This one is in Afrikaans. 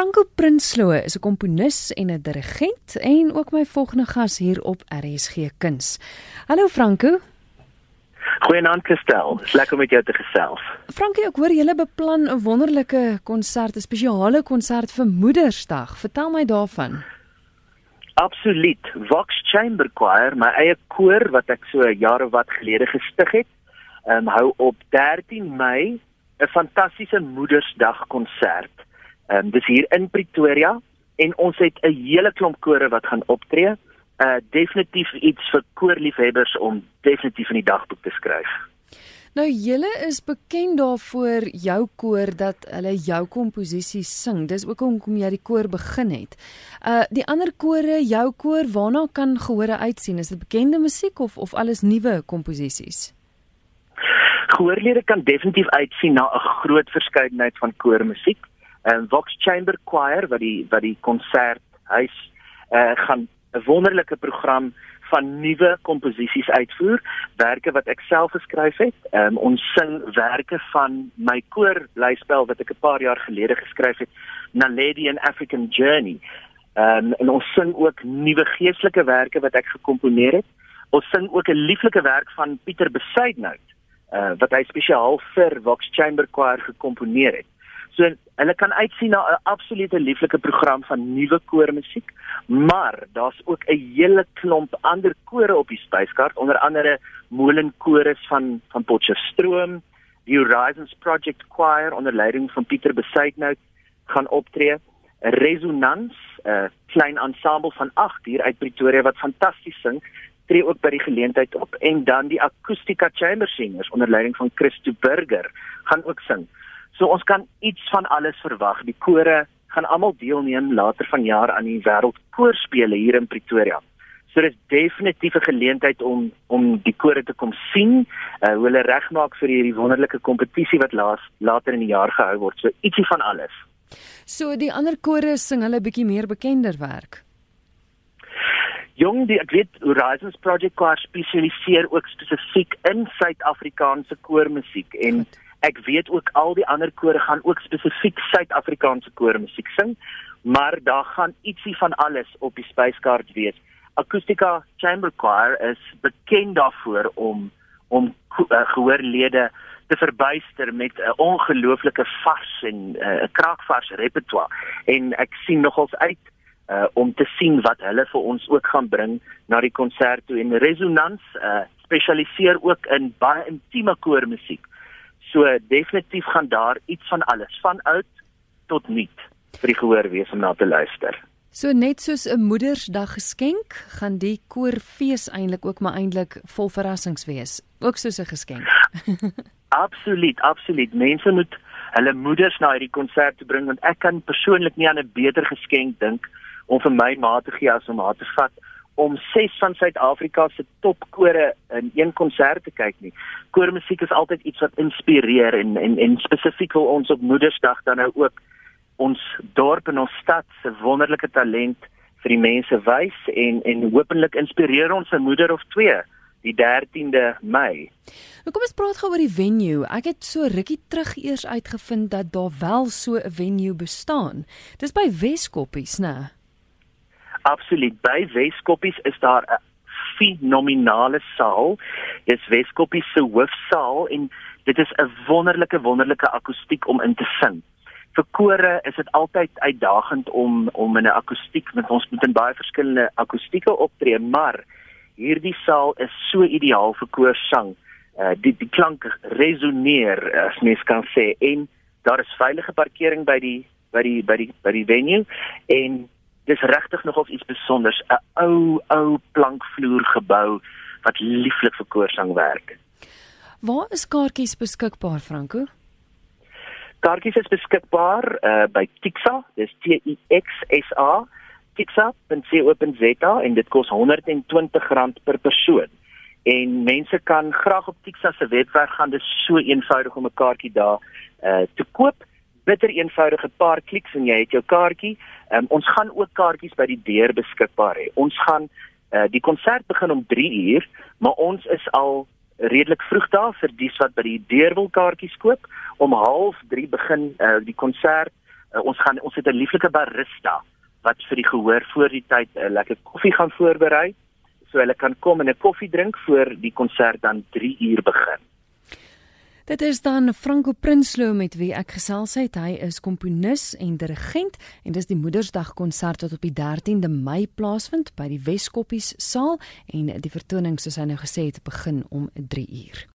Franco Prinsloo is 'n komponis en 'n dirigent en ook my volgende gas hier op RSG Kuns. Hallo Franco. Goeienaand Christel. Dis lekker om met jou te gesels. Franco, ek hoor julle beplan 'n wonderlike konsert, 'n spesiale konsert vir Moedersdag. Vertel my daarvan. Absoluut. Vox Chamber Choir, my eie koor wat ek so jare wat gelede gestig het, um, hou op 13 Mei 'n fantastiese Moedersdag konsert. Ehm um, dis hier in Pretoria en ons het 'n hele klomp kore wat gaan optree. Uh definitief iets vir koorliefhebbers om definitief in die dagboek te skryf. Nou julle is bekend daarvoor jou koor dat hulle jou komposisies sing. Dis ook hoekom jy die koor begin het. Uh die ander kore, jou koor, waarna kan gehore uitsien? Is dit bekende musiek of of alles nuwe komposisies? Gehoorlede kan definitief uitsien na 'n groot verskeidenheid van koormusiek en Vox Chamber Choir wat die wat die konsert huis uh, gaan 'n wonderlike program van nuwe komposisies uitvoer, werke wat ek self geskryf het. Um, ons sing werke van my koor blyspel wat ek 'n paar jaar gelede geskryf het, Naledi and African Journey. Um, en ons sing ook nuwe geestelike werke wat ek gekomponeer het. Ons sing ook 'n lieflike werk van Pieter Besuidnout, uh, wat hy spesiaal vir Vox Chamber Choir gekomponeer het. So hulle kan uitsien na 'n absolute lieflike program van nuwe koormusiek, maar daar's ook 'n hele klomp ander kore op die spyskaart, onder andere Molenkores van van Potchefstroom, die Horizons Project Choir onder leiding van Pieter Besuidnout gaan optree. Resonans, 'n klein ensemble van 8 hier uit Pretoria wat fantasties sing, tree ook by die geleentheid op en dan die Acoustica Chamber Singers onder leiding van Christo Burger gaan ook sing. So ons kan iets van alles verwag. Die kore gaan almal deelneem later vanjaar aan die wêreldkoorspele hier in Pretoria. So dis definitief 'n geleentheid om om die kore te kom sien, uh, hoe hulle regmaak vir hierdie wonderlike kompetisie wat laas later in die jaar gehou word. So ietsie van alles. So die ander kore sing hulle bietjie meer bekender werk. Jong, die ek weet Horizons Project Choir spesialiseer ook spesifiek in Suid-Afrikaanse koormusiek en Goed Ek weet ook al die ander kore gaan ook spesifiek Suid-Afrikaanse koormusiek sing, maar daar gaan ietsie van alles op die spyskaart wees. Acoustica Chamber Choir is bekend daarvoor om om uh, gehoorlede te verbuister met 'n uh, ongelooflike vars en 'n uh, kraakvars repertoire en ek sien nogals uit uh, om te sien wat hulle vir ons ook gaan bring na die konsert toe en Resonans uh, spesialiseer ook in baie intieme koormusiek. So definitief gaan daar iets van alles van oud tot nuut vir die gehoor wees om na te luister. So net soos 'n Moedersdag geskenk, gaan die koorfees eintlik ook maar eintlik vol verrassings wees, ook soos 'n geskenk. absoluut, absoluut. Mense moet hulle moeders na hierdie konsert toe bring want ek kan persoonlik nie aan 'n beter geskenk dink om vir my ma te gee as om haar te vat om ses van Suid-Afrika se topkore in een konsert te kyk nie. Koormusiek is altyd iets wat inspireer en en en spesifiek wil ons op Moedersdag dan nou ook ons dorp en ons stad se wonderlike talent vir die mense wys en en hopelik inspireer ons 'n moeder of twee die 13de Mei. Nou kom ons praat gou oor die venue. Ek het so rukkie terug eers uitgevind dat daar wel so 'n venue bestaan. Dis by Weskoppies, né? Absoluut. By Weskoppies is daar 'n fenominale saal. Dis Weskoppies se hoofsaal en dit is 'n wonderlike wonderlike akoestiek om in te sing. Vir kore is dit altyd uitdagend om om in 'n akoestiek met ons moet in baie verskillende akoestieke optree, maar hierdie saal is so ideaal vir koorsang. Uh die die klank resoneer as mens kan sê en daar is veilige parkering by die by die by die by die venue en dis regtig nog of iets spesiaals 'n ou ou plankvloer gebou wat lieflik vir koorsang werk. Waar is kaartjies beskikbaar Franco? Kaartjies is beskikbaar uh, by Tixa, dis T I X S A tixa.co.za en dit kos R120 per persoon. En mense kan graag op Tixa se webwerf gaan, dit is so eenvoudig om 'n kaartjie daar uh, te koop bitter eenvoudige paar kliks en jy het jou kaartjie. Um, ons gaan ook kaartjies by die deur beskikbaar hê. Ons gaan uh, die konsert begin om 3 uur, maar ons is al redelik vroeg daar vir dies wat by die deur wil kaartjies koop. Om 0.30 begin uh, die konsert Uh, ons gaan ons het 'n lieflike barista wat vir die gehoor voor die tyd 'n uh, lekker koffie gaan voorberei so hulle kan kom en 'n koffie drink voor die konsert dan 3 uur begin. Dit is dan Franco Prinsloo met wie ek gesels het. Hy is komponis en dirigent en dis die Moedersdag konsert wat op die 13de Mei plaasvind by die Weskoppies saal en die vertoning soos hy nou gesê het begin om 3 uur.